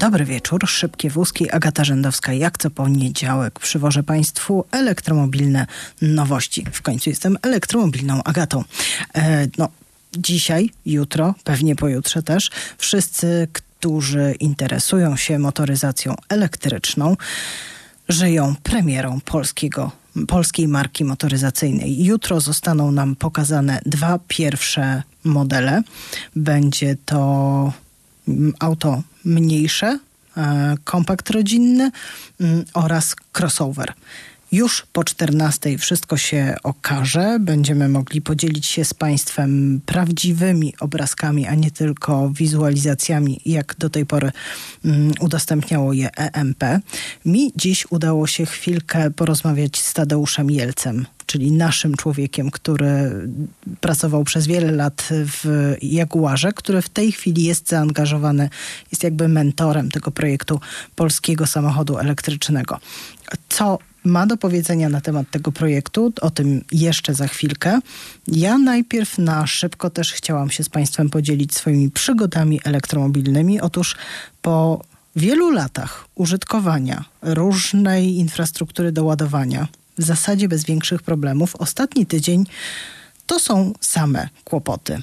Dobry wieczór, szybkie wózki, Agata Rzędowska. Jak co poniedziałek przywożę Państwu elektromobilne nowości. W końcu jestem elektromobilną Agatą. E, no, dzisiaj, jutro, pewnie pojutrze też, wszyscy, którzy interesują się motoryzacją elektryczną, żyją premierą polskiego polskiej marki motoryzacyjnej. Jutro zostaną nam pokazane dwa pierwsze modele. Będzie to auto mniejsze, e, kompakt rodzinny oraz crossover. Już po 14 wszystko się okaże. Będziemy mogli podzielić się z Państwem prawdziwymi obrazkami, a nie tylko wizualizacjami, jak do tej pory um, udostępniało je EMP. Mi dziś udało się chwilkę porozmawiać z Tadeuszem Jelcem, czyli naszym człowiekiem, który pracował przez wiele lat w Jaguarze, który w tej chwili jest zaangażowany, jest jakby mentorem tego projektu polskiego samochodu elektrycznego. Co ma do powiedzenia na temat tego projektu, o tym jeszcze za chwilkę. Ja najpierw na szybko też chciałam się z Państwem podzielić swoimi przygodami elektromobilnymi. Otóż po wielu latach użytkowania różnej infrastruktury do ładowania, w zasadzie bez większych problemów, ostatni tydzień to są same kłopoty.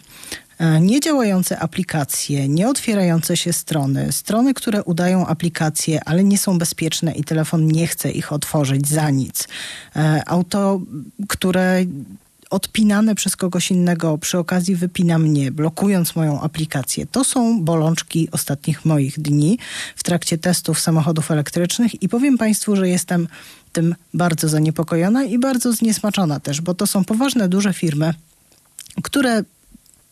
E, niedziałające aplikacje, nieotwierające się strony, strony, które udają aplikacje, ale nie są bezpieczne i telefon nie chce ich otworzyć za nic. E, auto, które odpinane przez kogoś innego, przy okazji wypina mnie, blokując moją aplikację. To są bolączki ostatnich moich dni w trakcie testów samochodów elektrycznych i powiem Państwu, że jestem tym bardzo zaniepokojona i bardzo zniesmaczona też, bo to są poważne, duże firmy, które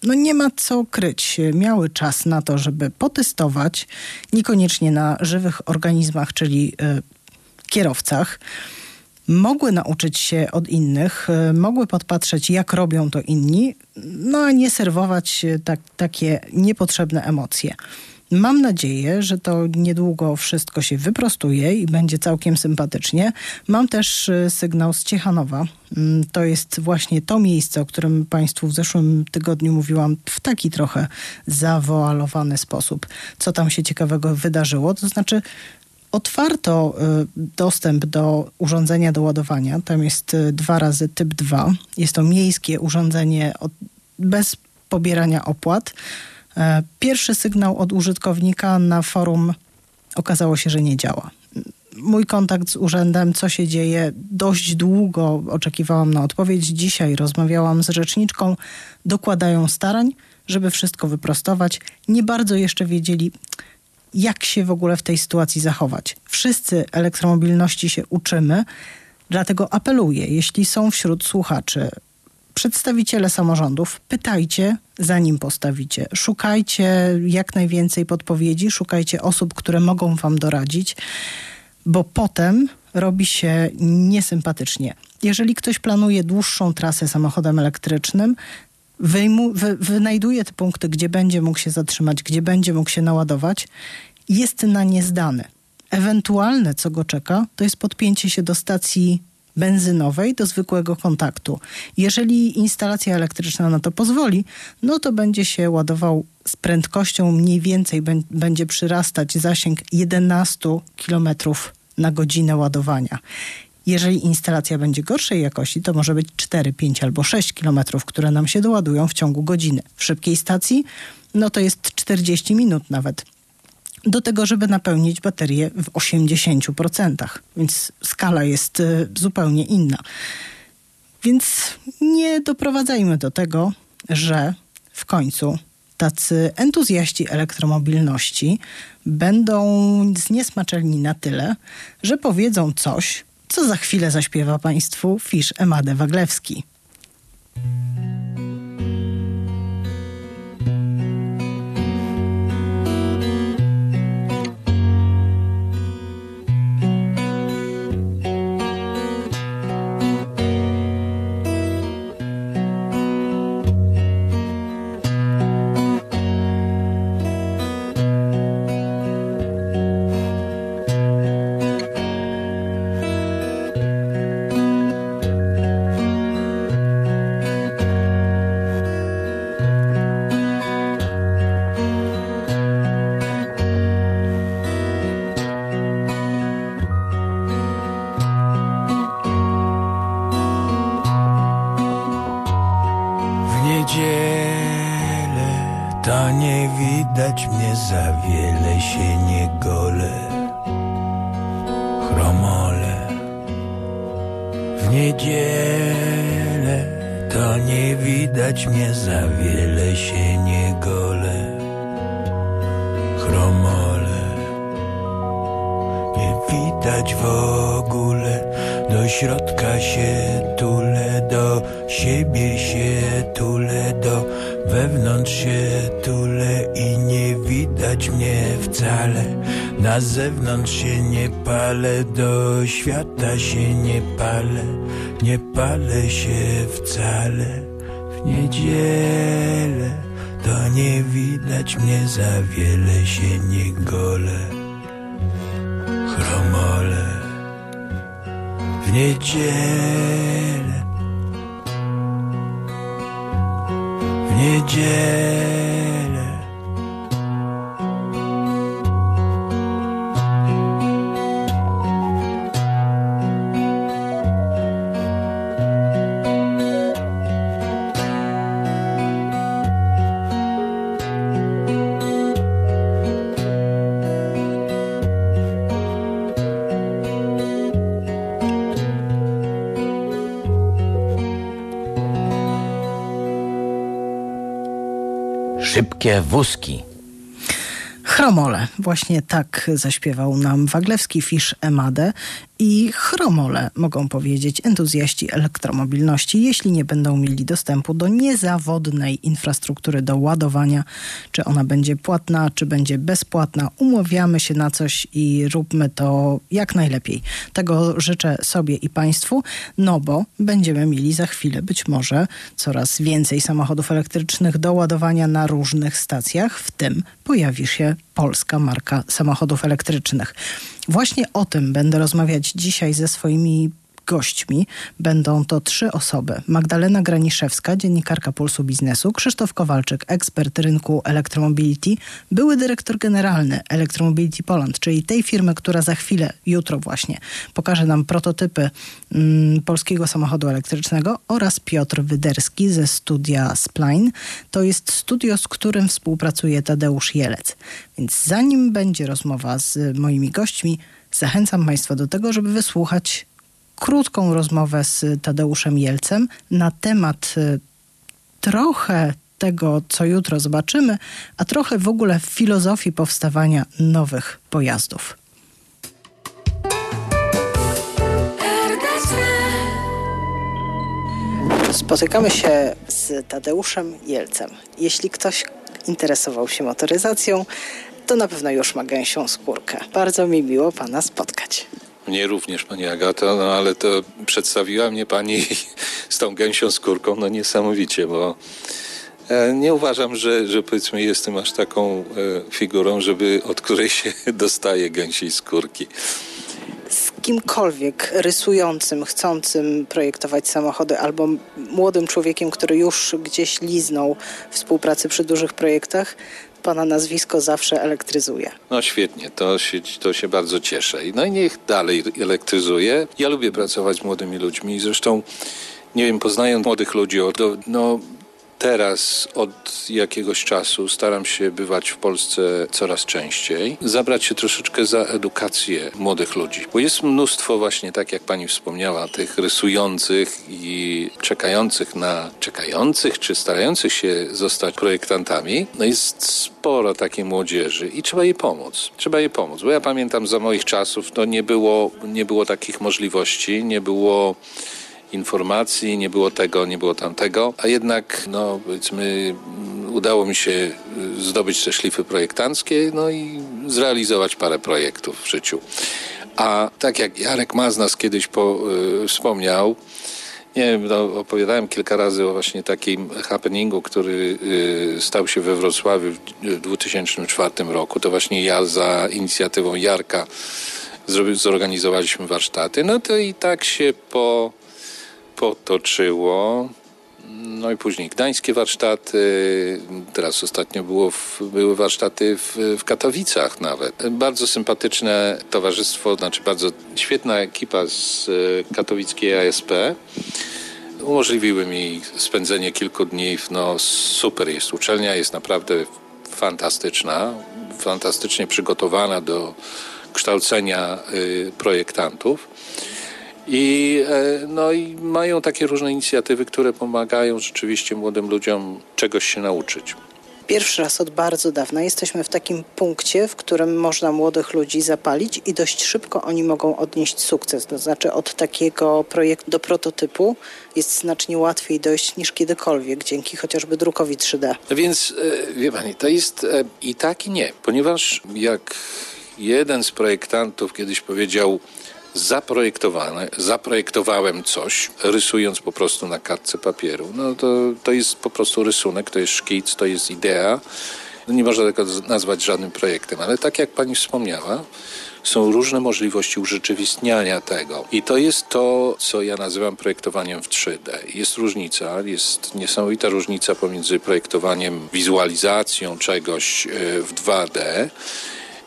no nie ma co kryć. Miały czas na to, żeby potestować, niekoniecznie na żywych organizmach, czyli y, kierowcach. Mogły nauczyć się od innych, y, mogły podpatrzeć, jak robią to inni, no a nie serwować tak, takie niepotrzebne emocje. Mam nadzieję, że to niedługo wszystko się wyprostuje i będzie całkiem sympatycznie. Mam też y, sygnał z Ciechanowa. Mm, to jest właśnie to miejsce, o którym Państwu w zeszłym tygodniu mówiłam w taki trochę zawoalowany sposób. Co tam się ciekawego wydarzyło? To znaczy, otwarto y, dostęp do urządzenia do ładowania. Tam jest y, dwa razy typ 2. Jest to miejskie urządzenie bez pobierania opłat. E, pierwszy sygnał od użytkownika na forum okazało się, że nie działa. Mój kontakt z urzędem, co się dzieje, dość długo oczekiwałam na odpowiedź. Dzisiaj rozmawiałam z rzeczniczką, dokładają starań, żeby wszystko wyprostować. Nie bardzo jeszcze wiedzieli, jak się w ogóle w tej sytuacji zachować. Wszyscy elektromobilności się uczymy, dlatego apeluję, jeśli są wśród słuchaczy przedstawiciele samorządów, pytajcie, zanim postawicie. Szukajcie jak najwięcej podpowiedzi, szukajcie osób, które mogą wam doradzić, bo potem robi się niesympatycznie. Jeżeli ktoś planuje dłuższą trasę samochodem elektrycznym, wyjmu, wy, wynajduje te punkty, gdzie będzie mógł się zatrzymać, gdzie będzie mógł się naładować, jest na nie zdany. Ewentualne, co go czeka, to jest podpięcie się do stacji benzynowej do zwykłego kontaktu. Jeżeli instalacja elektryczna na to pozwoli, no to będzie się ładował z prędkością mniej więcej będzie przyrastać zasięg 11 km na godzinę ładowania. Jeżeli instalacja będzie gorszej jakości, to może być 4, 5 albo 6 km, które nam się doładują w ciągu godziny. W szybkiej stacji, no to jest 40 minut nawet do tego, żeby napełnić baterię w 80%. Więc skala jest y, zupełnie inna. Więc nie doprowadzajmy do tego, że w końcu tacy entuzjaści elektromobilności będą zniesmaczeni na tyle, że powiedzą coś, co za chwilę zaśpiewa Państwu Fisz Emade Waglewski. Się wcale. W niedzielę to nie widać mnie za wiele się nie gole. Chromole w niedzielę, wózki. Chromole. Właśnie tak zaśpiewał nam Waglewski Fisz Emadę i chromole, mogą powiedzieć entuzjaści elektromobilności, jeśli nie będą mieli dostępu do niezawodnej infrastruktury do ładowania, czy ona będzie płatna, czy będzie bezpłatna. Umawiamy się na coś i róbmy to jak najlepiej. Tego życzę sobie i Państwu, no bo będziemy mieli za chwilę być może coraz więcej samochodów elektrycznych do ładowania na różnych stacjach, w tym pojawi się polska marka samochodów elektrycznych. Właśnie o tym będę rozmawiać dzisiaj ze swoimi gośćmi. Będą to trzy osoby. Magdalena Graniszewska, dziennikarka Pulsu Biznesu, Krzysztof Kowalczyk, ekspert rynku Electromobility, były dyrektor generalny Electromobility Poland, czyli tej firmy, która za chwilę, jutro właśnie, pokaże nam prototypy mm, polskiego samochodu elektrycznego oraz Piotr Wyderski ze studia Spline. To jest studio, z którym współpracuje Tadeusz Jelec. Więc zanim będzie rozmowa z moimi gośćmi, zachęcam Państwa do tego, żeby wysłuchać krótką rozmowę z Tadeuszem Jelcem na temat y, trochę tego, co jutro zobaczymy, a trochę w ogóle filozofii powstawania nowych pojazdów. Spotykamy się z Tadeuszem Jelcem. Jeśli ktoś interesował się motoryzacją, to na pewno już ma gęsią skórkę. Bardzo mi miło Pana spotkać. Mnie również, Pani Agato, no ale to przedstawiła mnie Pani z tą gęsią skórką, no niesamowicie, bo e, nie uważam, że, że powiedzmy jestem aż taką e, figurą, żeby od której się dostaje gęsiej skórki z kimkolwiek rysującym, chcącym projektować samochody, albo młodym człowiekiem, który już gdzieś liznął współpracy przy dużych projektach, Pana nazwisko zawsze elektryzuje. No świetnie, to się, to się bardzo cieszę. No i niech dalej elektryzuje. Ja lubię pracować z młodymi ludźmi. Zresztą, nie wiem, poznając młodych ludzi, no teraz od jakiegoś czasu staram się bywać w Polsce coraz częściej, zabrać się troszeczkę za edukację młodych ludzi. Bo jest mnóstwo właśnie, tak jak pani wspomniała, tych rysujących i czekających na, czekających czy starających się zostać projektantami. No jest sporo takiej młodzieży i trzeba jej pomóc. Trzeba jej pomóc, bo ja pamiętam za moich czasów to nie było, nie było takich możliwości, nie było informacji, nie było tego, nie było tamtego, a jednak, no powiedzmy, udało mi się y, zdobyć te szlify projektanckie, no i zrealizować parę projektów w życiu. A tak jak Jarek Maznas kiedyś po, y, wspomniał, nie wiem, no, opowiadałem kilka razy o właśnie takim happeningu, który y, stał się we Wrocławiu w 2004 roku. To właśnie ja za inicjatywą Jarka zorganizowaliśmy warsztaty. No to i tak się po potoczyło. No i później gdańskie warsztaty, teraz ostatnio było w, były warsztaty w, w, Katowicach nawet. Bardzo sympatyczne towarzystwo, znaczy bardzo świetna ekipa z e, katowickiej ASP. Umożliwiły mi spędzenie kilku dni, no super jest uczelnia, jest naprawdę fantastyczna. fantastycznie przygotowana do kształcenia y, projektantów. I, e, no i mają takie różne inicjatywy, które pomagają rzeczywiście młodym ludziom czegoś się nauczyć. Pierwszy raz od bardzo dawna jesteśmy w takim punkcie, w którym można młodych ludzi zapalić i dość szybko oni mogą odnieść sukces. To znaczy od takiego projektu do prototypu jest znacznie łatwiej dojść niż kiedykolwiek, dzięki chociażby drukowi 3D. Więc e, wie pani, to jest e, i tak i nie, ponieważ jak jeden z projektantów kiedyś powiedział, zaprojektowane, zaprojektowałem coś, rysując po prostu na kartce papieru. No to, to jest po prostu rysunek, to jest szkic, to jest idea. No nie można tego nazwać żadnym projektem, ale tak jak pani wspomniała, są różne możliwości urzeczywistniania tego. I to jest to, co ja nazywam projektowaniem w 3D. Jest różnica, jest niesamowita różnica pomiędzy projektowaniem, wizualizacją czegoś e, w 2D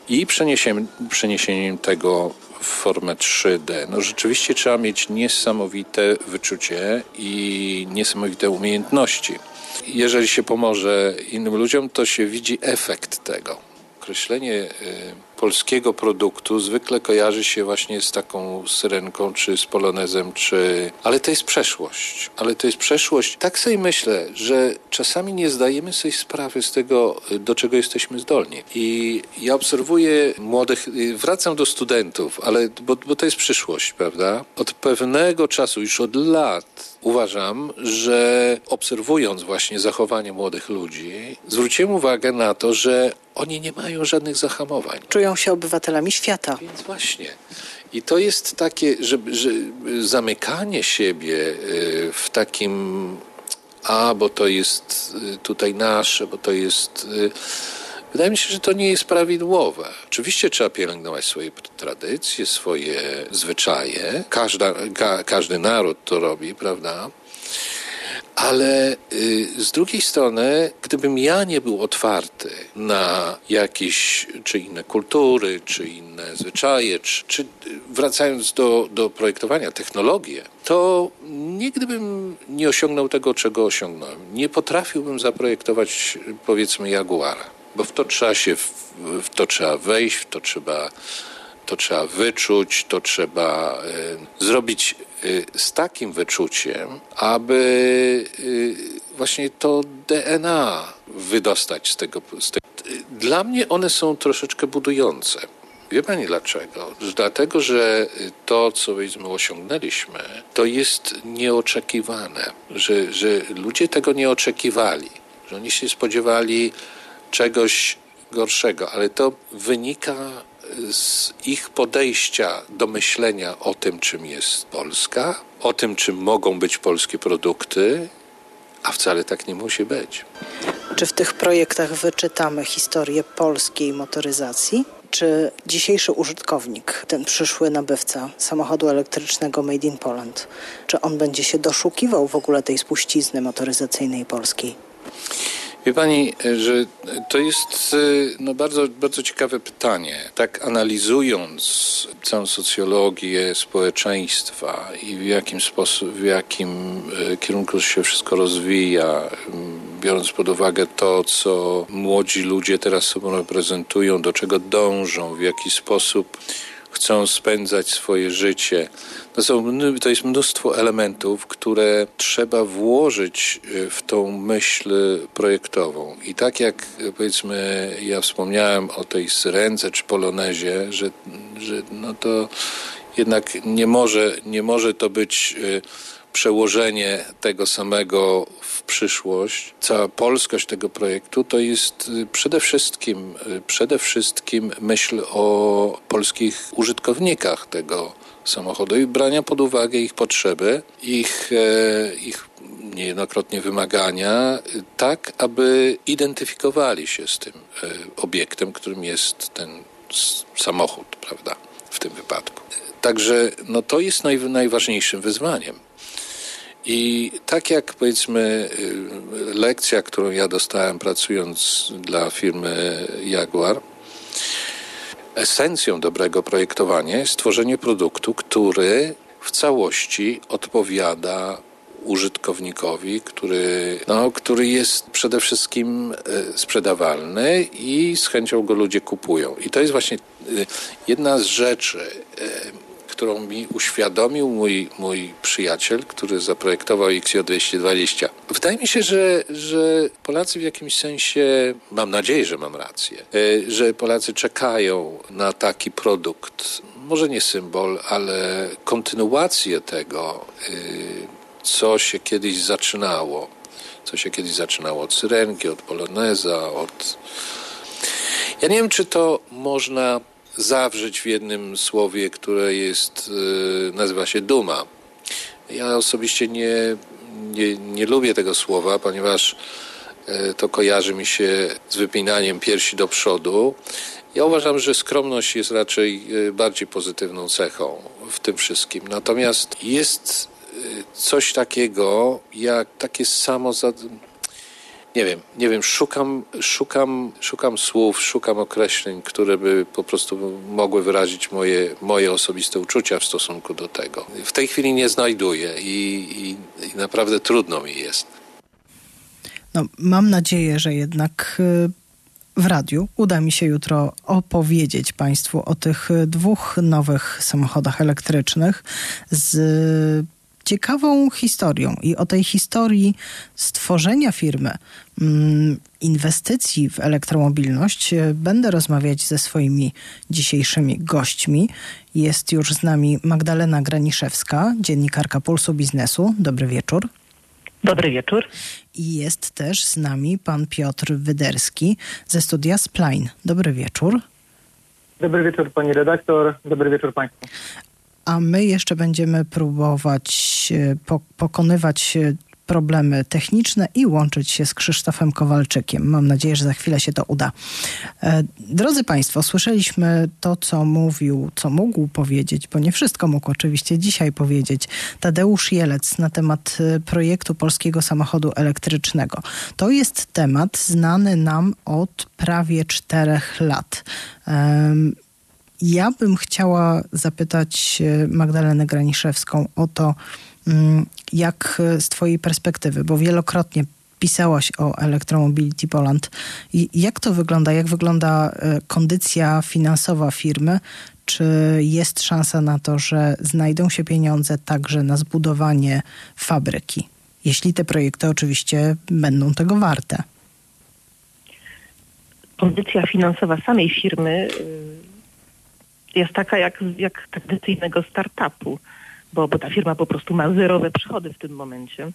i przeniesieniem, przeniesieniem tego w formę 3D. No rzeczywiście trzeba mieć niesamowite wyczucie i niesamowite umiejętności. Jeżeli się pomoże innym ludziom, to się widzi efekt tego. Określenie y, polskiego produktu zwykle kojarzy się właśnie z taką syrenką, czy z polonezem, czy... Ale to jest przeszłość. Ale to jest przeszłość. Tak sobie myślę, że czasami nie zdajemy sobie sprawy z tego, do czego jesteśmy zdolni. I ja obserwuję młodych, wracam do studentów, ale bo, bo to jest przyszłość, prawda? Od pewnego czasu, już od lat, uważam, że obserwując właśnie zachowanie młodych ludzi, zwróciłem uwagę na to, że oni nie mają żadnych zahamowań. Czują się obywatelami świata. Więc właśnie. I to jest takie, że, że zamykanie siebie y, w takim a, bo to jest y, tutaj nasze, bo to jest. Wydaje mi się, że to nie jest prawidłowe. Oczywiście trzeba pielęgnować swoje tradycje, swoje zwyczaje. Każda, ka, każdy naród to robi, prawda? Ale y, z drugiej strony, gdybym ja nie był otwarty na jakieś czy inne kultury, czy inne zwyczaje, czy, czy wracając do, do projektowania, technologie, to nigdy bym nie osiągnął tego, czego osiągnąłem. Nie potrafiłbym zaprojektować, powiedzmy, Jaguara, bo w to trzeba się, w, to trzeba wejść, w to trzeba to trzeba wyczuć, to trzeba y, zrobić y, z takim wyczuciem, aby y, właśnie to DNA wydostać z tego, z tego. Dla mnie one są troszeczkę budujące. Wie pani dlaczego? Dlatego, że to, co powiedzmy osiągnęliśmy, to jest nieoczekiwane, że, że ludzie tego nie oczekiwali, że oni się spodziewali czegoś gorszego, ale to wynika z ich podejścia do myślenia o tym, czym jest Polska, o tym, czym mogą być polskie produkty, a wcale tak nie musi być. Czy w tych projektach wyczytamy historię polskiej motoryzacji? Czy dzisiejszy użytkownik, ten przyszły nabywca samochodu elektrycznego Made in Poland, czy on będzie się doszukiwał w ogóle tej spuścizny motoryzacyjnej polskiej? Wie pani, że to jest no, bardzo, bardzo ciekawe pytanie. Tak analizując całą socjologię społeczeństwa i w jakim sposób, w jakim e, kierunku się wszystko rozwija, biorąc pod uwagę to, co młodzi ludzie teraz sobą reprezentują, do czego dążą, w jaki sposób chcą spędzać swoje życie. To, są, to jest mnóstwo elementów, które trzeba włożyć e, w tą myśl projektową. I tak jak powiedzmy, ja wspomniałem o tej syrence czy polonezie, że, że no to jednak nie może, nie może to być e, przełożenie tego samego w przyszłość, cała polskość tego projektu to jest y, przede wszystkim, y, przede wszystkim myśl o polskich użytkownikach tego samochodu i brania pod uwagę ich potrzeby, ich, e, ich niejednokrotnie wymagania, tak aby identyfikowali się z tym e, obiektem, którym jest ten samochód, prawda, w tym wypadku. Także no, to jest naj, najważniejszym wyzwaniem. I tak jak powiedzmy y, lekcja, którą ja dostałem pracując dla firmy Jaguar, esencją dobrego projektowania jest stworzenie produktu, który w całości odpowiada użytkownikowi, który, no, który jest przede wszystkim e, sprzedawalny i z chęcią go ludzie kupują. I to jest właśnie e, jedna z rzeczy, e, którą mi uświadomił mój, mój przyjaciel, który zaprojektował XJ220. Wydaje mi się, że, że Polacy w jakimś sensie, mam nadzieję, że mam rację, że Polacy czekają na taki produkt. Może nie symbol, ale kontynuację tego co się kiedyś zaczynało. Co się kiedyś zaczynało od syrenki, od poloneza, od... Ja nie wiem, czy to można zawrzeć w jednym słowie, które jest, y, nazywa się duma. Ja osobiście nie, nie, nie lubię tego słowa, ponieważ y, to kojarzy mi się z wypinaniem piersi do przodu. Ja uważam, że skromność jest raczej y, bardziej pozytywną cechą w tym wszystkim. Natomiast jest coś takiego, jak takie samo. Nie wiem, nie wiem, szukam, szukam, szukam słów, szukam określeń, które by po prostu mogły wyrazić moje, moje osobiste uczucia w stosunku do tego. W tej chwili nie znajduję i, i, i naprawdę trudno mi jest. No, mam nadzieję, że jednak y, w radiu uda mi się jutro opowiedzieć Państwu o tych dwóch nowych samochodach elektrycznych z ciekawą historią i o tej historii stworzenia firmy, mm, inwestycji w elektromobilność e, będę rozmawiać ze swoimi dzisiejszymi gośćmi. Jest już z nami Magdalena Graniszewska, dziennikarka Pulsu Biznesu. Dobry wieczór. Dobry wieczór. I jest też z nami pan Piotr Wyderski ze studia Spline. Dobry wieczór. Dobry wieczór pani redaktor, dobry wieczór państwu a my jeszcze będziemy próbować e, pokonywać e, problemy techniczne i łączyć się z Krzysztofem Kowalczykiem. Mam nadzieję, że za chwilę się to uda. E, drodzy Państwo, słyszeliśmy to, co mówił, co mógł powiedzieć, bo nie wszystko mógł oczywiście dzisiaj powiedzieć, Tadeusz Jelec na temat projektu polskiego samochodu elektrycznego. To jest temat znany nam od prawie czterech lat. Ja bym chciała zapytać e, Magdalenę Graniszewską o to, mm, jak z Twojej perspektywy, bo wielokrotnie pisałaś o Electromobility Poland. I jak to wygląda? Jak wygląda e, kondycja finansowa firmy? Czy jest szansa na to, że znajdą się pieniądze także na zbudowanie fabryki? Jeśli te projekty oczywiście będą tego warte. Kondycja finansowa samej firmy y, jest taka jak, jak tradycyjnego startupu, bo, bo ta firma po prostu ma zerowe przychody w tym momencie.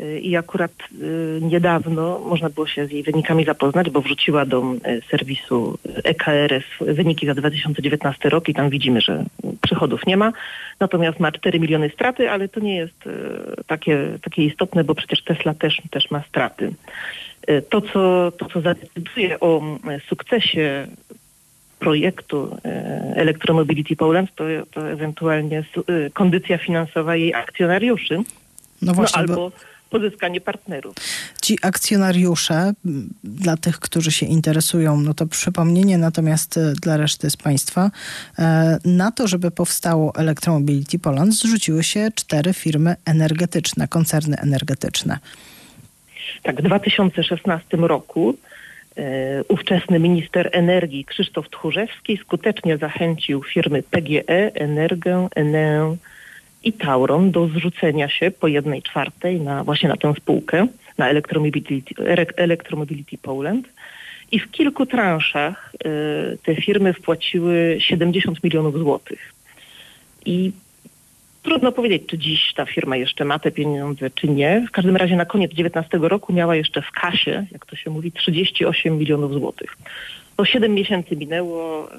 Y, I akurat y, niedawno można było się z jej wynikami zapoznać, bo wrzuciła do y, serwisu EKRS wyniki za 2019 rok i tam widzimy, że przychodów nie ma. Natomiast ma 4 miliony straty, ale to nie jest takie, takie istotne, bo przecież Tesla też, też ma straty. To co, to, co zadecyduje o sukcesie projektu e, Electromobility Poland, to, to ewentualnie e, kondycja finansowa jej akcjonariuszy. No właśnie, no, albo bo... pozyskanie partnerów. Ci akcjonariusze, dla tych, którzy się interesują, no to przypomnienie natomiast e, dla reszty z Państwa, na to, żeby powstało Electromobility Poland, zrzuciły się cztery firmy energetyczne, koncerny energetyczne. Tak, w 2016 roku ówczesny minister energii Krzysztof Tchórzewski skutecznie zachęcił firmy PGE, Energię, Enę i Tauron do zrzucenia się po jednej czwartej na, właśnie na tę spółkę, na Electromobility, Electromobility Poland. I w kilku transzach y, te firmy wpłaciły 70 milionów złotych. I Trudno powiedzieć, czy dziś ta firma jeszcze ma te pieniądze, czy nie. W każdym razie na koniec 2019 roku miała jeszcze w kasie, jak to się mówi, 38 milionów złotych. To 7 miesięcy minęło, e,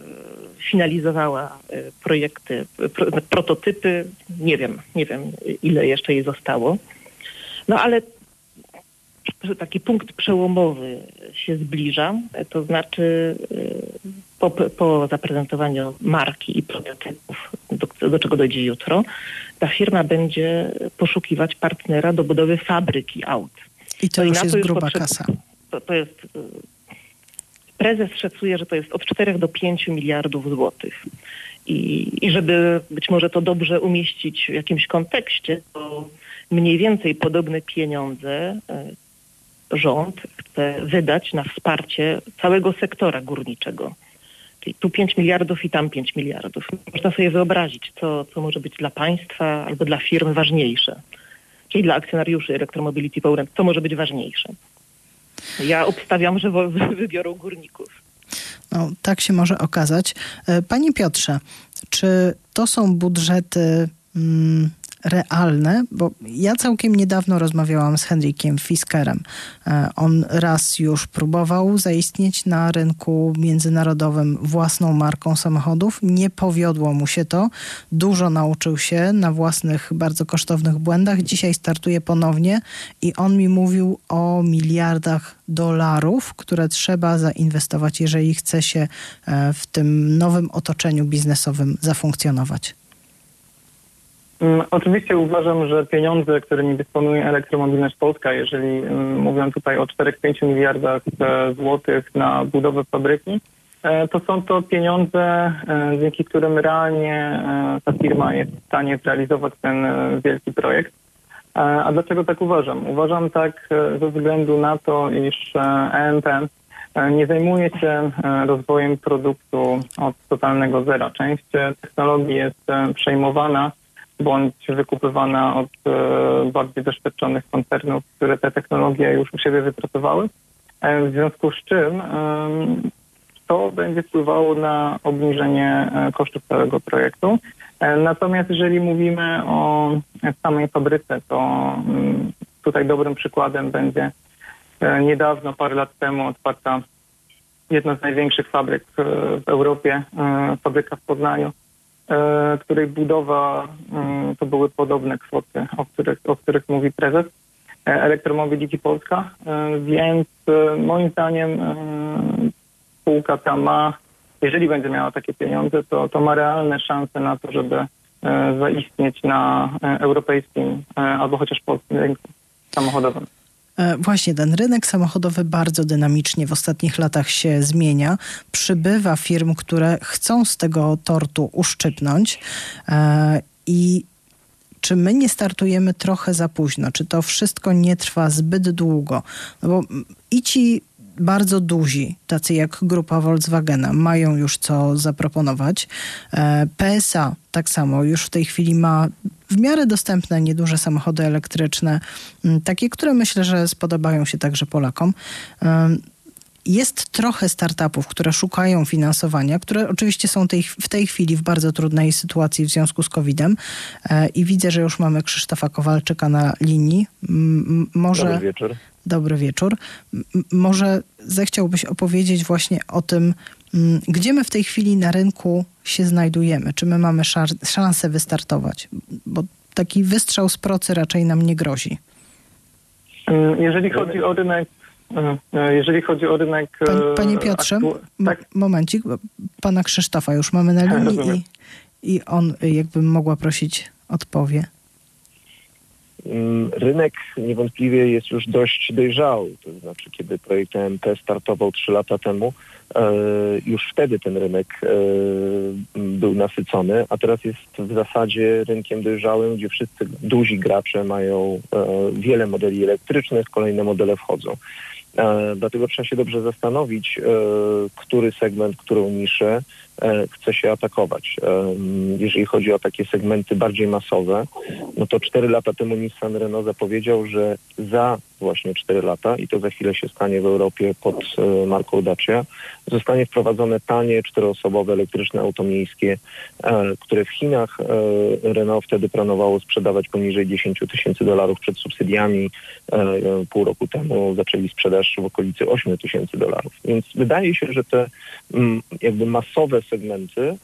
finalizowała e, projekty, pro, prototypy. Nie wiem, nie wiem ile jeszcze jej zostało. No ale taki punkt przełomowy się zbliża, to znaczy e, po, po zaprezentowaniu marki i prototypów, do, do czego dojdzie jutro, ta firma będzie poszukiwać partnera do budowy fabryki aut. I to no już i jest to gruba kasa. To, to jest, e, prezes szacuje, że to jest od 4 do 5 miliardów złotych. I, I żeby być może to dobrze umieścić w jakimś kontekście, to Mniej więcej podobne pieniądze rząd chce wydać na wsparcie całego sektora górniczego. Tu 5 miliardów i tam 5 miliardów. Można sobie wyobrazić, co, co może być dla państwa albo dla firm ważniejsze. Czyli dla akcjonariuszy Electromobility Poland, co może być ważniejsze. Ja obstawiam, że wybiorą górników. No, tak się może okazać. E, panie Piotrze, czy to są budżety mm, realne, bo ja całkiem niedawno rozmawiałam z Henrykiem Fiskerem. E, on raz już próbował zaistnieć na rynku międzynarodowym własną marką samochodów. Nie powiodło mu się to. Dużo nauczył się na własnych, bardzo kosztownych błędach. Dzisiaj startuje ponownie i on mi mówił o miliardach dolarów, które trzeba zainwestować, jeżeli chce się e, w tym nowym otoczeniu biznesowym zafunkcjonować. Mm, oczywiście uważam, że pieniądze, którymi dysponuje Elektromobilność Polska, jeżeli mm, mówię tutaj o 4-5 miliardach e, złotych na budowę fabryki, e, to są to pieniądze, e, dzięki którym realnie ta firma jest w stanie zrealizować ten wielki projekt. A dlaczego tak uważam? Uważam tak ze względu na to, iż EMP nie zajmuje się rozwojem produktu od totalnego zera. Część technologii jest przejmowana bądź wykupywana od e, bardziej doświadczonych koncernów, które te technologie już u siebie wypracowały. E, w związku z czym e, to będzie wpływało na obniżenie kosztów całego projektu. Natomiast jeżeli mówimy o samej fabryce, to mm, tutaj dobrym przykładem będzie niedawno, parę lat temu otwarta jedna z największych fabryk w Europie, fabryka w Poznaniu, E, której budowa mm, to były podobne kwoty, o których, o których mówi prezes e, Elektromobility Polska, e, więc moim zdaniem spółka ta ma, jeżeli będzie miała takie pieniądze, to, to ma realne szanse na to, żeby zaistnieć na europejskim albo chociaż polskim rynku samochodowym. E, właśnie ten rynek samochodowy bardzo dynamicznie w ostatnich latach się zmienia. Przybywa firm, które chcą z tego tortu uszczypnąć e, i czy my nie startujemy trochę za późno? Czy to wszystko nie trwa zbyt długo? No bo i ci bardzo duzi, tacy jak grupa Volkswagena, mają już co zaproponować. E, PSA tak samo już w tej chwili ma w miarę dostępne, nieduże samochody elektryczne, takie, które myślę, że spodobają się także Polakom jest trochę startupów, które szukają finansowania, które oczywiście są tej, w tej chwili w bardzo trudnej sytuacji w związku z COVID-em. E, I widzę, że już mamy Krzysztofa Kowalczyka na linii. Może... Dobry wieczór. Dobry wieczór. Może zechciałbyś opowiedzieć właśnie o tym, gdzie my w tej chwili na rynku się znajdujemy? Czy my mamy szansę wystartować? Bo taki wystrzał z procy raczej nam nie grozi. Jeżeli chodzi o rynek E, jeżeli chodzi o rynek... Panie, panie Piotrze, tak? momencik, pana Krzysztofa już mamy na linii i, i on, jakbym mogła prosić, odpowie. Mm, rynek niewątpliwie jest już dość dojrzały. To znaczy, kiedy projekt EMP startował trzy lata temu, e, już wtedy ten rynek e, był nasycony, a teraz jest w zasadzie rynkiem dojrzałym, gdzie wszyscy duzi gracze mają wiele modeli elektrycznych, kolejne modele wchodzą. E, dlatego trzeba się dobrze zastanowić, e, który segment, którą niszę E, chce się atakować. Jeżeli chodzi o takie segmenty bardziej masowe, no to cztery lata temu Nissan Renault zapowiedział, że za właśnie cztery lata, i to za chwilę się stanie w Europie pod e, marką Dacia, zostanie wprowadzone tanie, czteroosobowe elektryczne auto miejskie, które w Chinach Renault wtedy planowało sprzedawać poniżej 10 tysięcy dolarów przed subsydiami. Pół roku temu zaczęli sprzedaż w okolicy 8 tysięcy dolarów. Więc wydaje się, że te mm, jakby masowe segmenty, e,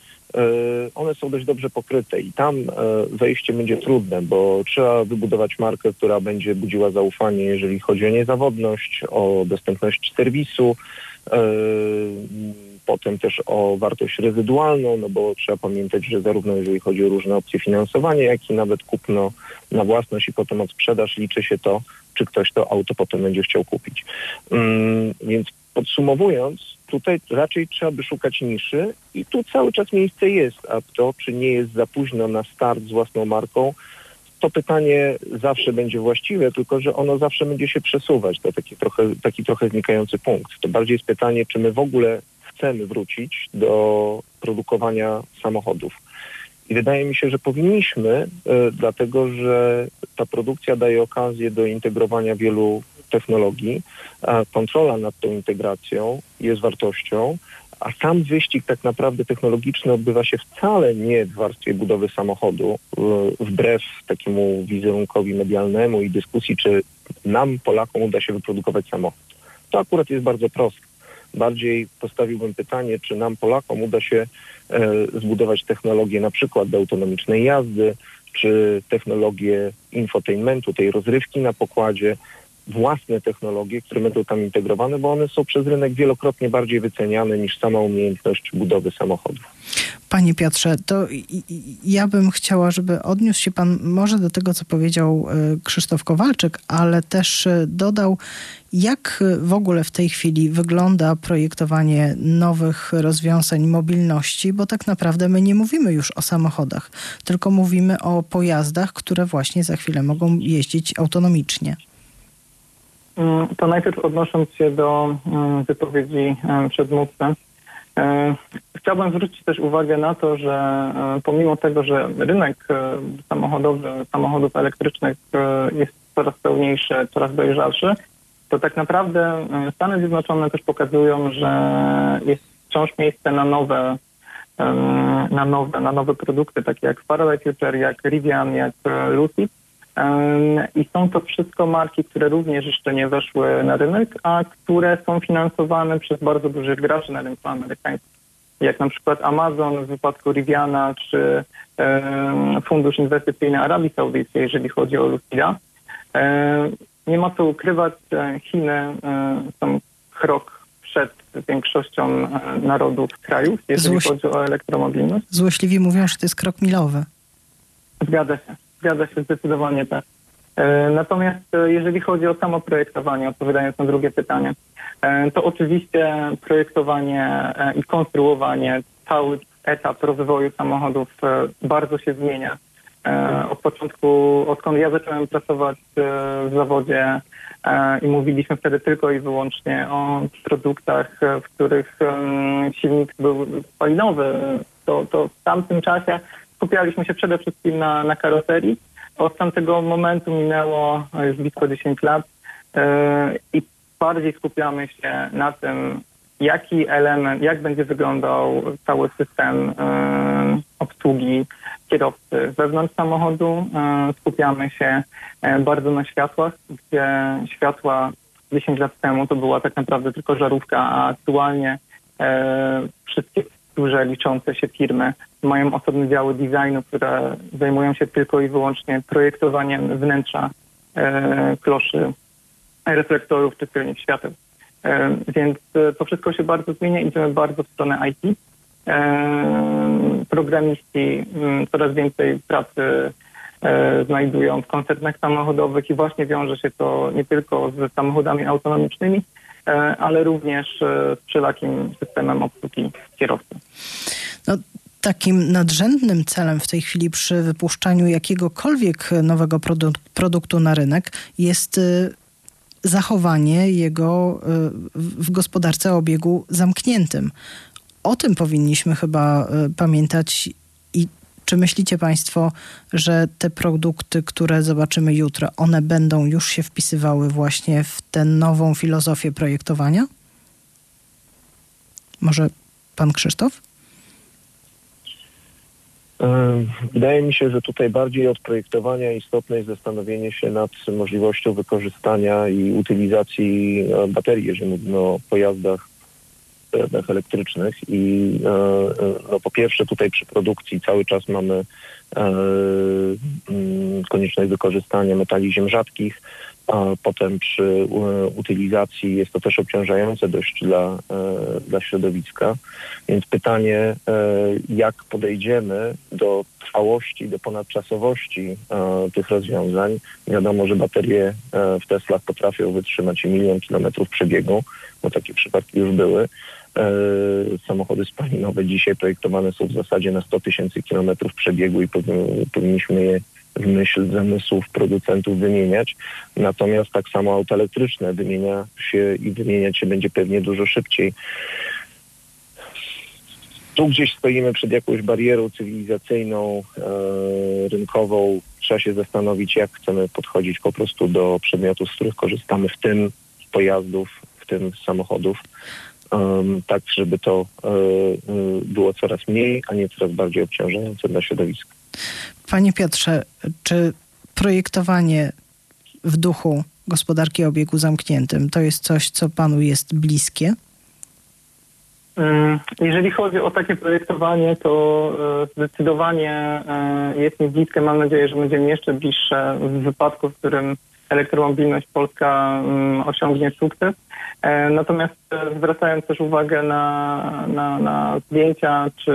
one są dość dobrze pokryte i tam e, wejście będzie trudne, bo trzeba wybudować markę, która będzie budziła zaufanie, jeżeli chodzi o niezawodność, o dostępność serwisu, e, potem też o wartość rezydualną, no bo trzeba pamiętać, że zarówno jeżeli chodzi o różne opcje finansowania, jak i nawet kupno na własność i potem od sprzedaż liczy się to, czy ktoś to auto potem będzie chciał kupić. Mm, więc podsumowując, tutaj raczej trzeba by szukać niszy i tu cały czas miejsce jest, a to, czy nie jest za późno na start z własną marką, to pytanie zawsze będzie właściwe, tylko że ono zawsze będzie się przesuwać. To taki trochę, taki trochę znikający punkt. To bardziej jest pytanie, czy my w ogóle chcemy wrócić do produkowania samochodów. I wydaje mi się, że powinniśmy, e, dlatego że ta produkcja daje okazję do integrowania wielu technologii, kontrola nad tą integracją jest wartością, a sam wyścig tak naprawdę technologiczny odbywa się wcale nie w warstwie budowy samochodu, wbrew takiemu wizerunkowi medialnemu i dyskusji, czy nam, Polakom, uda się wyprodukować samochód. To akurat jest bardzo proste. Bardziej postawiłbym pytanie, czy nam, Polakom, uda się e, zbudować technologię na przykład do autonomicznej jazdy, czy technologię infotainmentu, tej rozrywki na pokładzie, własne technologie, które będą tam integrowane, bo one są przez rynek wielokrotnie bardziej wyceniane niż sama umiejętność budowy samochodów. Panie Piotrze, to ja bym chciała, żeby odniósł się Pan może do tego, co powiedział e, Krzysztof Kowalczyk, ale też e, dodał, jak w ogóle w tej chwili wygląda projektowanie nowych rozwiązań mobilności, bo tak naprawdę my nie mówimy już o samochodach, tylko mówimy o pojazdach, które właśnie za chwilę mogą jeździć autonomicznie. Mm, to najpierw odnosząc się do mm, wypowiedzi e, przedmówcy, e, chciałbym zwrócić też uwagę na to, że e, pomimo tego, że rynek samochodowy, samochodów elektrycznych jest coraz pełniejszy, coraz dojrzalszy, to tak naprawdę Stany Zjednoczone też pokazują, że jest wciąż miejsce na nowe, na nowe, na nowe produkty, takie jak Faraday Future, jak Rivian, jak Lucid, i są to wszystko marki, które również jeszcze nie weszły na rynek, a które są finansowane przez bardzo dużych graczy na rynku amerykańskim. Jak na przykład Amazon w wypadku Riviana, czy Fundusz Inwestycyjny Arabii Saudyjskiej, jeżeli chodzi o Lucida. Nie ma co ukrywać, Chiny są krok przed większością narodów krajów, jeżeli Złoś... chodzi o elektromobilność. Złośliwi mówią, że to jest krok milowy. Zgadza się. Zgadza się zdecydowanie tak. E, natomiast e, jeżeli chodzi o samo projektowanie, odpowiadając na drugie pytanie, e, to oczywiście projektowanie i konstruowanie, cały etap rozwoju samochodów bardzo się zmienia. Od początku, odkąd ja zacząłem pracować w zawodzie i mówiliśmy wtedy tylko i wyłącznie o produktach, w których silnik był spalinowy, to, to w tamtym czasie skupialiśmy się przede wszystkim na, na karoserii. Od tamtego momentu minęło już blisko 10 lat yy, i bardziej skupiamy się na tym, jaki element, jak będzie wyglądał cały system yy, obsługi kierowcy wewnątrz samochodu. Yy, skupiamy się bardzo na światłach, gdzie światła 10 lat temu to była tak naprawdę tylko żarówka, a aktualnie wszystkie duże, liczące się firmy mają osobne działy designu, które zajmują się tylko i wyłącznie projektowaniem wnętrza e, kloszy, reflektorów czy tylnych świateł. E, więc e, to wszystko się bardzo zmienia, idziemy bardzo w stronę IT. E, programiści m, mm, coraz więcej pracy e, znajdują w koncernach samochodowych i właśnie wiąże się to nie tylko z samochodami autonomicznymi, ale również z wszelakim systemem obsługi kierowcy. No, takim nadrzędnym celem w tej chwili przy wypuszczaniu jakiegokolwiek nowego produ produktu na rynek jest y, zachowanie jego y, w gospodarce o obiegu zamkniętym. O tym powinniśmy chyba y, pamiętać czy myślicie Państwo, że te produkty, które zobaczymy jutro, one będą już się wpisywały właśnie w tę nową filozofię projektowania? Może Pan Krzysztof? Wydaje mi się, że tutaj bardziej od projektowania istotne jest zastanowienie się nad możliwością wykorzystania i utylizacji e, baterii, jeżeli mówimy o pojazdach elektrycznych i e, e, no, po pierwsze tutaj przy produkcji cały czas mamy mm, konieczność wykorzystania metali ziem rzadkich, a potem przy e, utylizacji jest to też obciążające dość dla, e, dla środowiska. Więc pytanie, e, jak podejdziemy do trwałości, do ponadczasowości tych rozwiązań. Wiadomo, że baterie w Teslach potrafią wytrzymać milion kilometrów przebiegu, bo takie przypadki już były. Samochody spalinowe dzisiaj projektowane są w zasadzie na 100 tysięcy kilometrów przebiegu i powinniśmy je w myśl zamysłów producentów wymieniać. Natomiast tak samo auto elektryczne wymienia się i wymieniać się będzie pewnie dużo szybciej. Tu gdzieś stoimy przed jakąś barierą cywilizacyjną, e, rynkową. Trzeba się zastanowić, jak chcemy podchodzić po prostu do przedmiotów, z których korzystamy, w tym pojazdów, w tym samochodów, tak żeby to e, e, było coraz mniej, a nie coraz bardziej obciążające dla środowiska. Panie Piotrze, czy projektowanie w duchu gospodarki o obiegu zamkniętym to jest coś, co panu jest bliskie? Mm, jeżeli chodzi o takie projektowanie, to e, zdecydowanie e, jest mi bliskie. Mam nadzieję, że będzie mi jeszcze bliższe w wypadku, w którym elektromobilność polska mm, osiągnie sukces. E, natomiast zwracając też uwagę na, na, na zdjęcia czy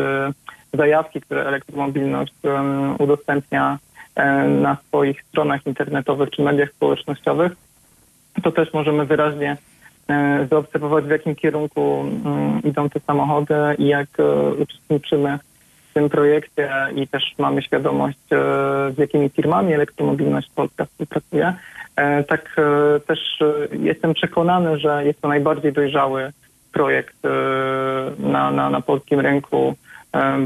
zajawki, które elektromobilność udostępnia na swoich stronach internetowych czy mediach społecznościowych, to też możemy wyraźnie E, zaobserwować, w jakim kierunku mm, idą te samochody i jak e, uczestniczymy w tym projekcie i też mamy świadomość, e, z jakimi firmami elektromobilność Polska współpracuje. Tak też jestem przekonany, że jest to najbardziej dojrzały projekt na, na, na polskim rynku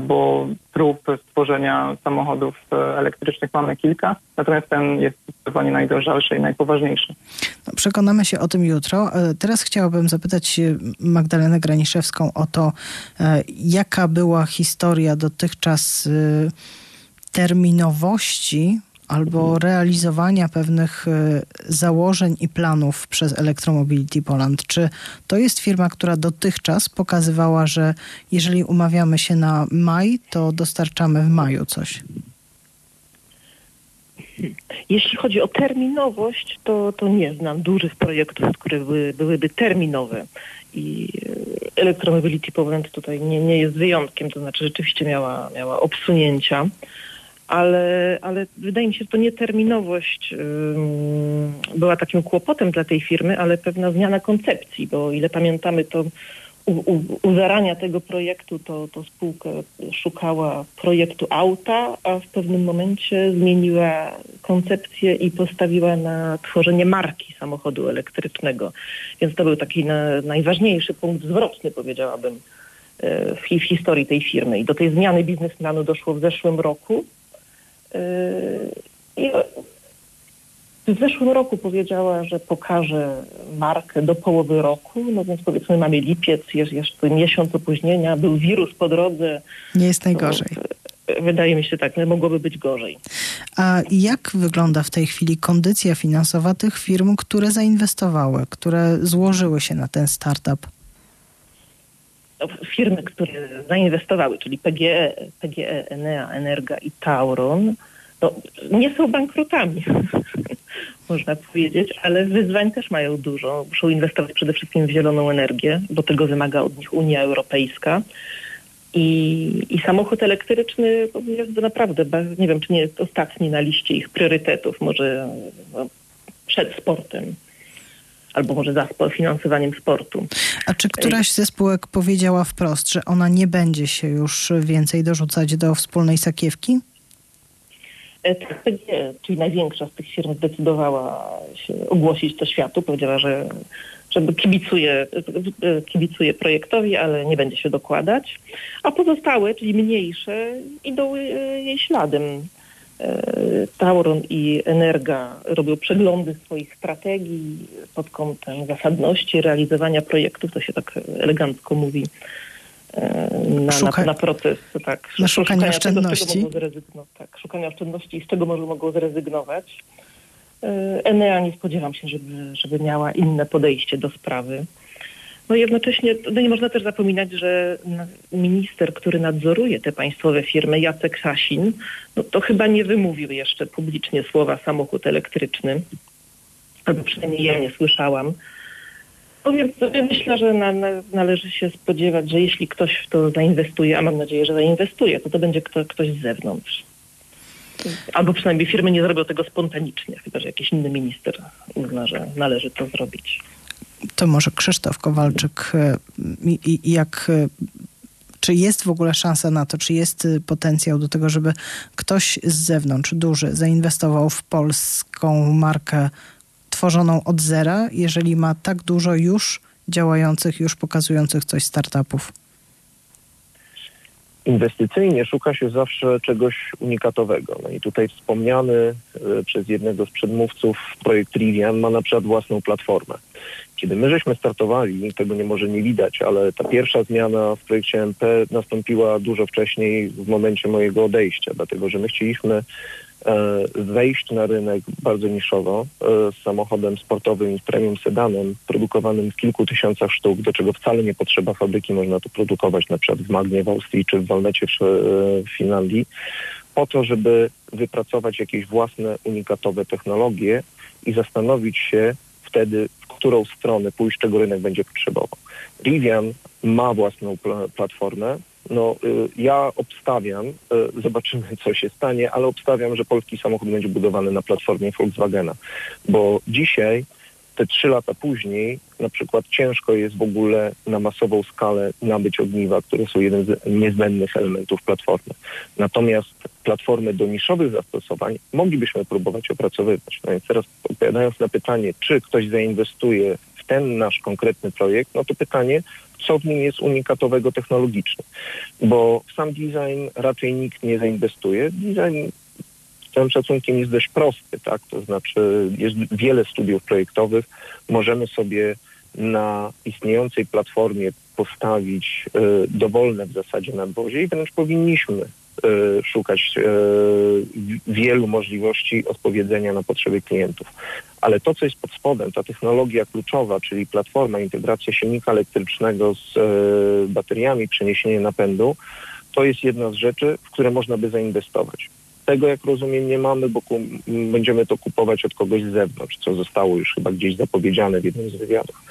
bo prób stworzenia samochodów e, elektrycznych mamy kilka, natomiast ten jest zdecydowanie najdroższy i najpoważniejszy. No, przekonamy się o tym jutro. E, teraz chciałabym zapytać Magdalenę Graniszewską o to, e, jaka była historia dotychczas terminowości albo realizowania pewnych e, założeń i planów przez Electromobility Poland. Czy to jest firma, która dotychczas pokazywała, że jeżeli umawiamy się na maj, to dostarczamy w maju coś? Jeśli chodzi o terminowość, to, to nie znam dużych projektów, które były, byłyby terminowe. I e, Electromobility Poland tutaj nie, nie jest wyjątkiem, to znaczy rzeczywiście miała, miała obsunięcia ale, ale wydaje mi się, że to nie terminowość była takim kłopotem dla tej firmy, ale pewna zmiana koncepcji, bo o ile pamiętamy, to u, u, u zarania tego projektu to, to spółka szukała projektu auta, a w pewnym momencie zmieniła koncepcję i postawiła na tworzenie marki samochodu elektrycznego. Więc to był taki na, najważniejszy punkt zwrotny, powiedziałabym, e, w, w historii tej firmy. I do tej zmiany biznesplanu doszło w zeszłym roku. Yy, I w zeszłym roku powiedziała, że pokaże markę do połowy roku, no więc powiedzmy mamy lipiec, jest jeszcze miesiąc opóźnienia, był wirus po drodze. Nie jest najgorzej. No, wydaje mi się tak, no, mogłoby być gorzej. A jak wygląda w tej chwili kondycja finansowa tych firm, które zainwestowały, które złożyły się na ten startup? Firmy, które zainwestowały, czyli PGE, PGE Enea, Energa i Tauron, no, nie są bankrutami, można powiedzieć, ale wyzwań też mają dużo. Muszą inwestować przede wszystkim w zieloną energię, bo tego wymaga od nich Unia Europejska. I, i samochód elektryczny jest naprawdę, nie wiem, czy nie jest ostatni na liście ich priorytetów, może no, przed sportem albo może za finansowaniem sportu. A czy któraś ze spółek powiedziała wprost, że ona nie będzie się już więcej dorzucać do wspólnej sakiewki? E, tak, czyli największa z tych firm zdecydowała się ogłosić to światu. Powiedziała, że, że kibicuje, kibicuje projektowi, ale nie będzie się dokładać. A pozostałe, czyli mniejsze, idą e, jej śladem. E, Tauron i Energa robią przeglądy swoich strategii pod kątem zasadności realizowania projektów, to się tak elegancko mówi, e, na, Szuka... na, na proces tak, na szukanie oszczędności. Tego, tak, szukania oszczędności i z czego może mogą zrezygnować. E, Enea nie spodziewam się, żeby, żeby miała inne podejście do sprawy. No jednocześnie no nie można też zapominać, że minister, który nadzoruje te państwowe firmy, Jacek Sasin, no to chyba nie wymówił jeszcze publicznie słowa samochód elektryczny, albo przynajmniej ja nie słyszałam. No więc myślę, że na, na, należy się spodziewać, że jeśli ktoś w to zainwestuje, a mam nadzieję, że zainwestuje, to to będzie kto, ktoś z zewnątrz. Albo przynajmniej firmy nie zrobią tego spontanicznie, chyba że jakiś inny minister uzna, że należy to zrobić to może Krzysztof Kowalczyk, e, jak e, Czy jest w ogóle szansa na to, czy jest y, potencjał do tego, żeby ktoś z zewnątrz, duży, zainwestował w polską markę tworzoną od zera, jeżeli ma tak dużo już działających, już pokazujących coś startupów? Inwestycyjnie szuka się zawsze czegoś unikatowego. No i tutaj wspomniany e, przez jednego z przedmówców projekt Rivian ma na przykład własną platformę. Kiedy my żeśmy startowali, tego nie może nie widać, ale ta pierwsza zmiana w projekcie MP nastąpiła dużo wcześniej w momencie mojego odejścia, dlatego że my chcieliśmy E, wejść na rynek bardzo niszowo e, z samochodem sportowym i premium sedanem produkowanym w kilku tysiącach sztuk, do czego wcale nie potrzeba fabryki, można to produkować na przykład w Magnie w Austrii czy w Walnecie w, w Finlandii, po to, żeby wypracować jakieś własne unikatowe technologie i zastanowić się wtedy, którą stronę pójść, czego rynek będzie potrzebował. Rivian ma własną pl platformę, no, y, ja obstawiam, y, zobaczymy co się stanie, ale obstawiam, że polski samochód będzie budowany na platformie Volkswagena, bo dzisiaj te trzy lata później na przykład ciężko jest w ogóle na masową skalę nabyć ogniwa, które są jednym z niezbędnych elementów platformy. Natomiast platformy do niszowych zastosowań moglibyśmy próbować opracowywać. No więc teraz odpowiadając na pytanie, czy ktoś zainwestuje w ten nasz konkretny projekt, no to pytanie, co w nim jest unikatowego technologicznie. Bo w sam design raczej nikt nie zainwestuje. Design całym szacunkiem jest dość prosty, tak? To znaczy jest wiele studiów projektowych. Możemy sobie na istniejącej platformie postawić y, dowolne w zasadzie nadwozie i wręcz powinniśmy Y, szukać y, wielu możliwości odpowiedzenia na potrzeby klientów. Ale to, co jest pod spodem, ta technologia kluczowa, czyli platforma, integracja silnika elektrycznego z bateriami, przeniesienie napędu, to jest jedna z rzeczy, w które można by zainwestować. Tego, jak rozumiem, nie mamy, bo będziemy to kupować od kogoś z zewnątrz, co zostało już chyba gdzieś zapowiedziane w jednym z wywiadów.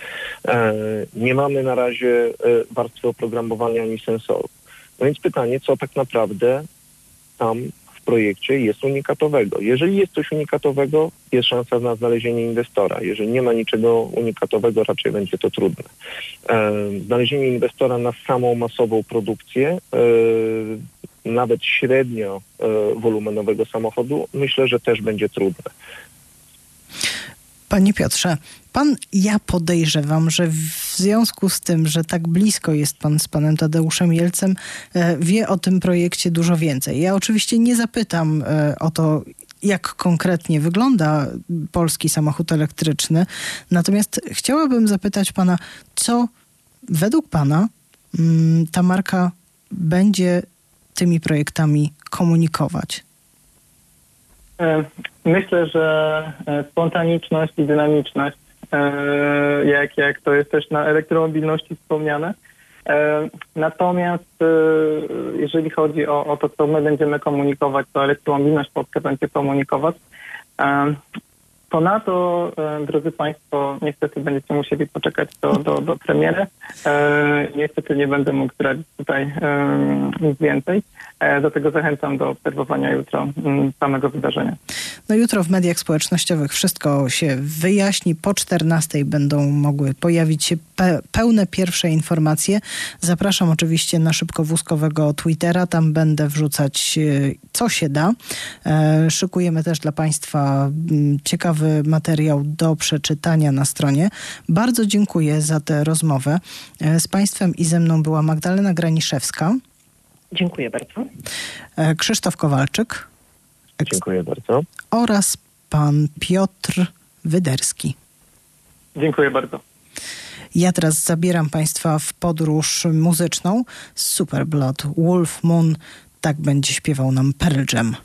E, nie mamy na razie warstwy oprogramowania ani sensorów. No więc pytanie, co tak naprawdę tam w projekcie jest unikatowego. Jeżeli jest coś unikatowego, jest szansa na znalezienie inwestora. Jeżeli nie ma niczego unikatowego, raczej będzie to trudne. E, znalezienie inwestora na samą masową produkcję, e, nawet średnio e, wolumenowego samochodu, myślę, że też będzie trudne. Panie Piotrze, pan, ja podejrzewam, że w związku z tym, że tak blisko jest pan z panem Tadeuszem Jelcem, e, wie o tym projekcie dużo więcej. Ja oczywiście nie zapytam e, o to, jak konkretnie wygląda polski samochód elektryczny, natomiast chciałabym zapytać pana, co według pana mm, ta marka będzie tymi projektami komunikować? E, myślę, że e, spontaniczność i dynamiczność, e, jak, jak to jest też na elektromobilności wspomniane. Natomiast jeżeli chodzi o, o to, co my będziemy komunikować, to elektromobilność Polska będzie komunikować, Ponadto, e, drodzy Państwo, niestety będziecie musieli poczekać do, do, do premiery. E, niestety nie będę mógł zdradzić tutaj e, nic więcej. E, do zachęcam do obserwowania jutro mm, samego wydarzenia. No jutro w mediach społecznościowych wszystko się wyjaśni. Po 14 będą mogły pojawić się pe pełne pierwsze informacje. Zapraszam oczywiście na szybkowózkowego Twittera. Tam będę wrzucać co się da. Szykujemy też dla Państwa mm, ciekawe materiał do przeczytania na stronie. Bardzo dziękuję za tę rozmowę. E, z Państwem i ze mną była Magdalena Graniszewska. Dziękuję bardzo. E, Krzysztof Kowalczyk. Dziękuję bardzo. Oraz pan Piotr Wyderski. Dziękuję bardzo. Ja teraz zabieram Państwa w podróż muzyczną. Superblood, Wolf Moon. Tak będzie śpiewał nam Pearl Jam.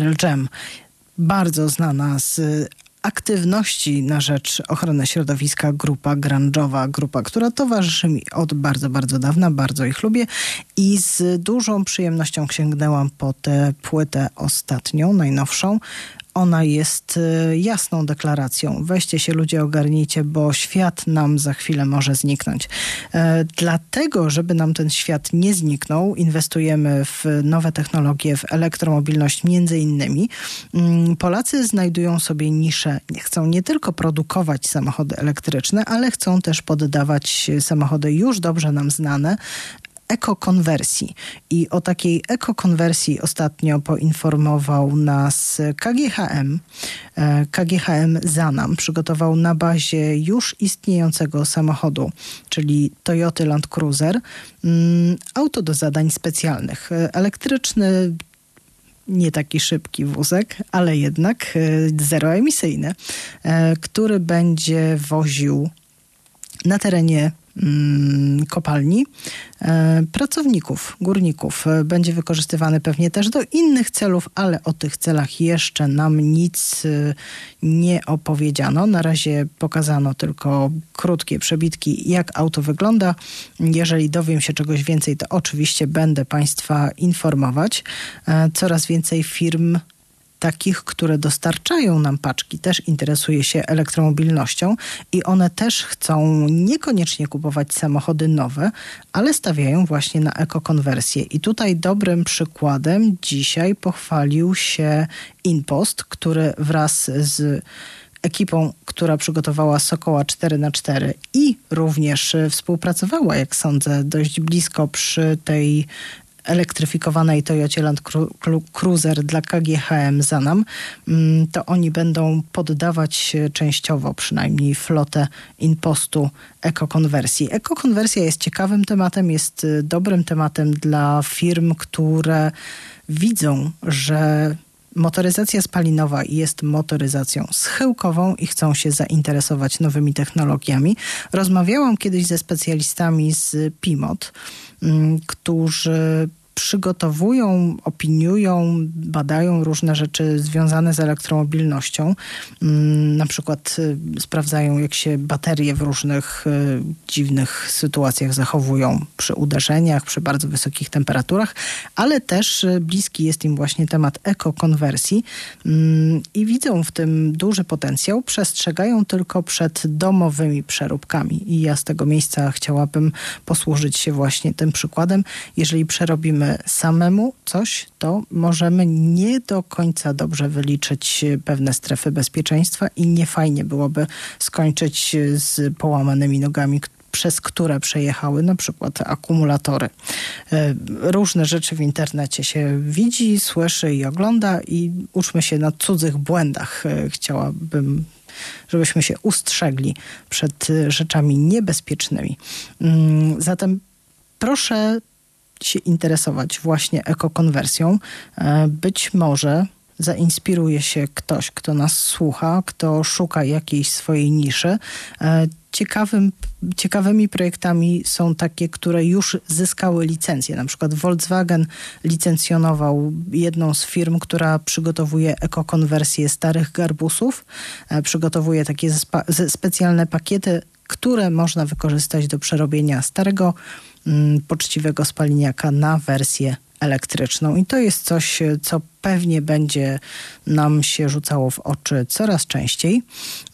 Pearl. Bardzo znana z aktywności na rzecz ochrony środowiska grupa grunge'owa, grupa, która towarzyszy mi od bardzo, bardzo dawna, bardzo ich lubię i z dużą przyjemnością sięgnęłam po tę płytę ostatnią, najnowszą ona jest y, jasną deklaracją. Weźcie się ludzie, ogarnijcie, bo świat nam za chwilę może zniknąć. E, dlatego, żeby nam ten świat nie zniknął, inwestujemy w nowe technologie, w elektromobilność między innymi. Mm, Polacy znajdują sobie niszę. Chcą nie tylko produkować samochody elektryczne, ale chcą też poddawać samochody już dobrze nam znane ekokonwersji. I o takiej ekokonwersji ostatnio poinformował nas KGHM. E, KGHM Zanam przygotował na bazie już istniejącego samochodu, czyli Toyota Land Cruiser, mm, auto do zadań specjalnych. E, elektryczny nie taki szybki wózek, ale jednak e, zeroemisyjny, który będzie woził na terenie kopalni e, pracowników, górników. E, będzie wykorzystywany pewnie też do innych celów, ale o tych celach jeszcze nam nic e, nie opowiedziano. Na razie pokazano tylko krótkie przebitki, jak auto wygląda. Jeżeli dowiem się czegoś więcej, to oczywiście będę Państwa informować. Coraz więcej firm takich, które dostarczają nam paczki, też interesuje się elektromobilnością i one też chcą niekoniecznie kupować samochody nowe, ale stawiają właśnie na ekokonwersję. I tutaj dobrym przykładem dzisiaj pochwalił się InPost, który wraz z ekipą, która przygotowała Sokoła 4x4 i również współpracowała, jak sądzę, dość blisko przy tej elektryfikowanej Toyocie Land Cruiser dla KGHM Zanam, mm, to oni będą poddawać częściowo przynajmniej flotę impostu ekokonwersji. Ekokonwersja jest ciekawym tematem, jest y, dobrym tematem dla firm, które widzą, że motoryzacja spalinowa jest motoryzacją schyłkową i chcą się zainteresować nowymi technologiami. Rozmawiałam kiedyś ze specjalistami z PIMOT, którzy przygotowują, opiniują, badają różne rzeczy związane z elektromobilnością. Mm, na przykład y, sprawdzają, jak się baterie w różnych y, dziwnych sytuacjach zachowują przy uderzeniach, przy bardzo wysokich temperaturach, ale też y, bliski jest im właśnie temat ekokonwersji mm, i widzą w tym duży potencjał. Przestrzegają tylko przed domowymi przeróbkami. I ja z tego miejsca chciałabym posłużyć się właśnie tym przykładem. Jeżeli przerobimy samemu coś, to możemy nie do końca dobrze wyliczyć pewne strefy bezpieczeństwa i nie fajnie byłoby skończyć z połamanymi nogami, przez które przejechały na przykład akumulatory. E, różne rzeczy w internecie się widzi, słyszy i ogląda i uczmy się na cudzych błędach. E, chciałabym żebyśmy się ustrzegli przed rzeczami niebezpiecznymi. Mm, zatem proszę się interesować właśnie ekokonwersją, e, być może zainspiruje się ktoś, kto nas słucha, kto szuka jakiejś swojej niszy. E, ciekawym, ciekawymi projektami są takie, które już zyskały licencję. Na przykład Volkswagen licencjonował jedną z firm, która przygotowuje ekokonwersję starych garbusów. E, przygotowuje takie specjalne pakiety, które można wykorzystać do przerobienia starego poczciwego spaliniaka na wersję elektryczną. I to jest coś, co pewnie będzie nam się rzucało w oczy coraz częściej.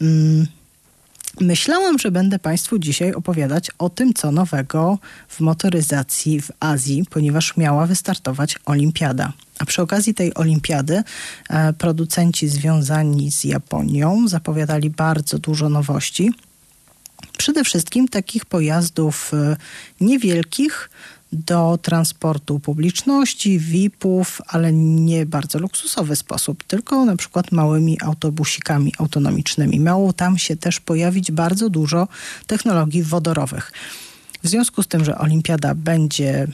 Mm, myślałam, że będę Państwu dzisiaj opowiadać o tym, co nowego w motoryzacji w Azji, ponieważ miała wystartować olimpiada. A przy okazji tej olimpiady e, producenci związani z Japonią zapowiadali bardzo dużo nowości. Przede wszystkim takich pojazdów e, niewielkich do transportu publiczności, VIP-ów, ale nie bardzo luksusowy sposób, tylko na przykład małymi autobusikami autonomicznymi. Miało tam się też pojawić bardzo dużo technologii wodorowych. W związku z tym, że olimpiada będzie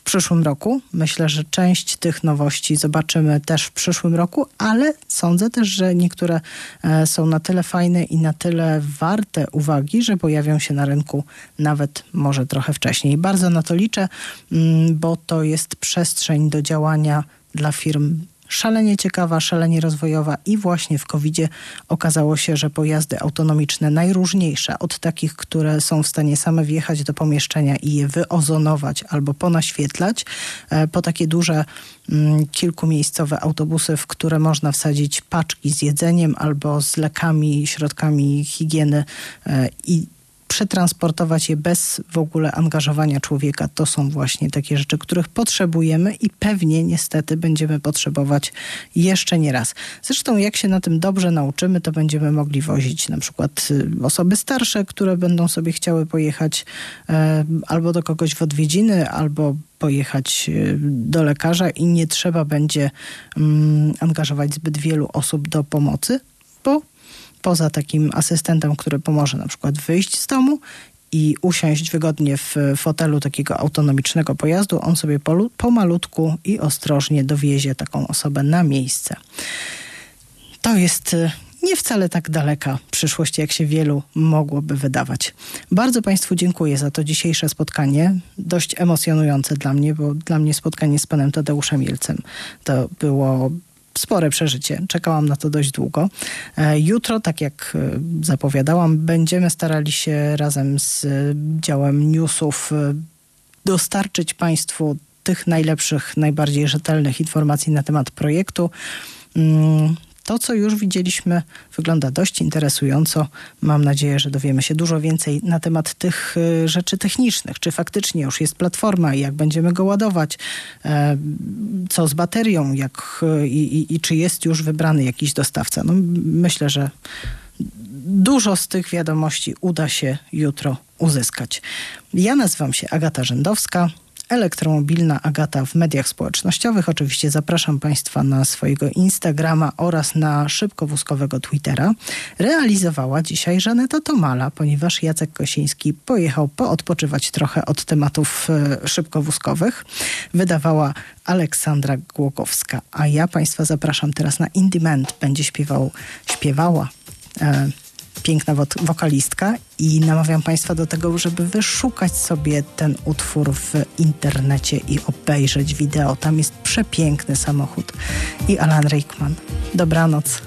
w przyszłym roku. Myślę, że część tych nowości zobaczymy też w przyszłym roku, ale sądzę też, że niektóre e, są na tyle fajne i na tyle warte uwagi, że pojawią się na rynku nawet może trochę wcześniej. Bardzo na to liczę, mm, bo to jest przestrzeń do działania dla firm szalenie ciekawa, szalenie rozwojowa i właśnie w COVID-zie okazało się, że pojazdy autonomiczne najróżniejsze, od takich, które są w stanie same wjechać do pomieszczenia i je wyozonować albo ponaświetlać, e, po takie duże mm, kilkumiejscowe autobusy, w które można wsadzić paczki z jedzeniem albo z lekami, środkami higieny e, i przetransportować je bez w ogóle angażowania człowieka. To są właśnie takie rzeczy, których potrzebujemy i pewnie niestety będziemy potrzebować jeszcze nie raz. Zresztą jak się na tym dobrze nauczymy, to będziemy mogli wozić na przykład y, osoby starsze, które będą sobie chciały pojechać e, albo do kogoś w odwiedziny, albo pojechać y, do lekarza i nie trzeba będzie mm, angażować zbyt wielu osób do pomocy, bo poza takim asystentem, który pomoże na przykład wyjść z domu i usiąść wygodnie w fotelu takiego autonomicznego pojazdu, on sobie pomalutku i ostrożnie dowiezie taką osobę na miejsce. To jest y, nie wcale tak daleka przyszłość, jak się wielu mogłoby wydawać. Bardzo Państwu dziękuję za to dzisiejsze spotkanie, dość emocjonujące dla mnie, bo dla mnie spotkanie z panem Tadeuszem Jelcem to było spore przeżycie. Czekałam na to dość długo. E, jutro, tak jak e, zapowiadałam, będziemy starali się razem z działem newsów e, dostarczyć Państwu tych najlepszych, najbardziej rzetelnych informacji na temat projektu. To, co już widzieliśmy, wygląda dość interesująco. Mam nadzieję, że dowiemy się dużo więcej na temat tych y, rzeczy technicznych. Czy faktycznie już jest platforma i jak będziemy go ładować, e, co z baterią jak, y, i, i, i czy jest już wybrany jakiś dostawca. No, myślę, że dużo z tych wiadomości uda się jutro uzyskać. Ja nazywam się Agata Rzędowska elektromobilna Agata w mediach społecznościowych. Oczywiście zapraszam Państwa na swojego Instagrama oraz na szybkowózkowego Twittera. Realizowała dzisiaj Żaneta Tomala, ponieważ Jacek Kosiński pojechał poodpoczywać trochę od tematów e, szybkowózkowych. Wydawała Aleksandra Głogowska, a ja Państwa zapraszam teraz na Indie Będzie śpiewał, śpiewała e, piękna wokalistka i namawiam Państwa do tego, żeby wyszukać sobie ten utwór w internecie i obejrzeć wideo. Tam jest przepiękny samochód i Alan Rickman. Dobranoc.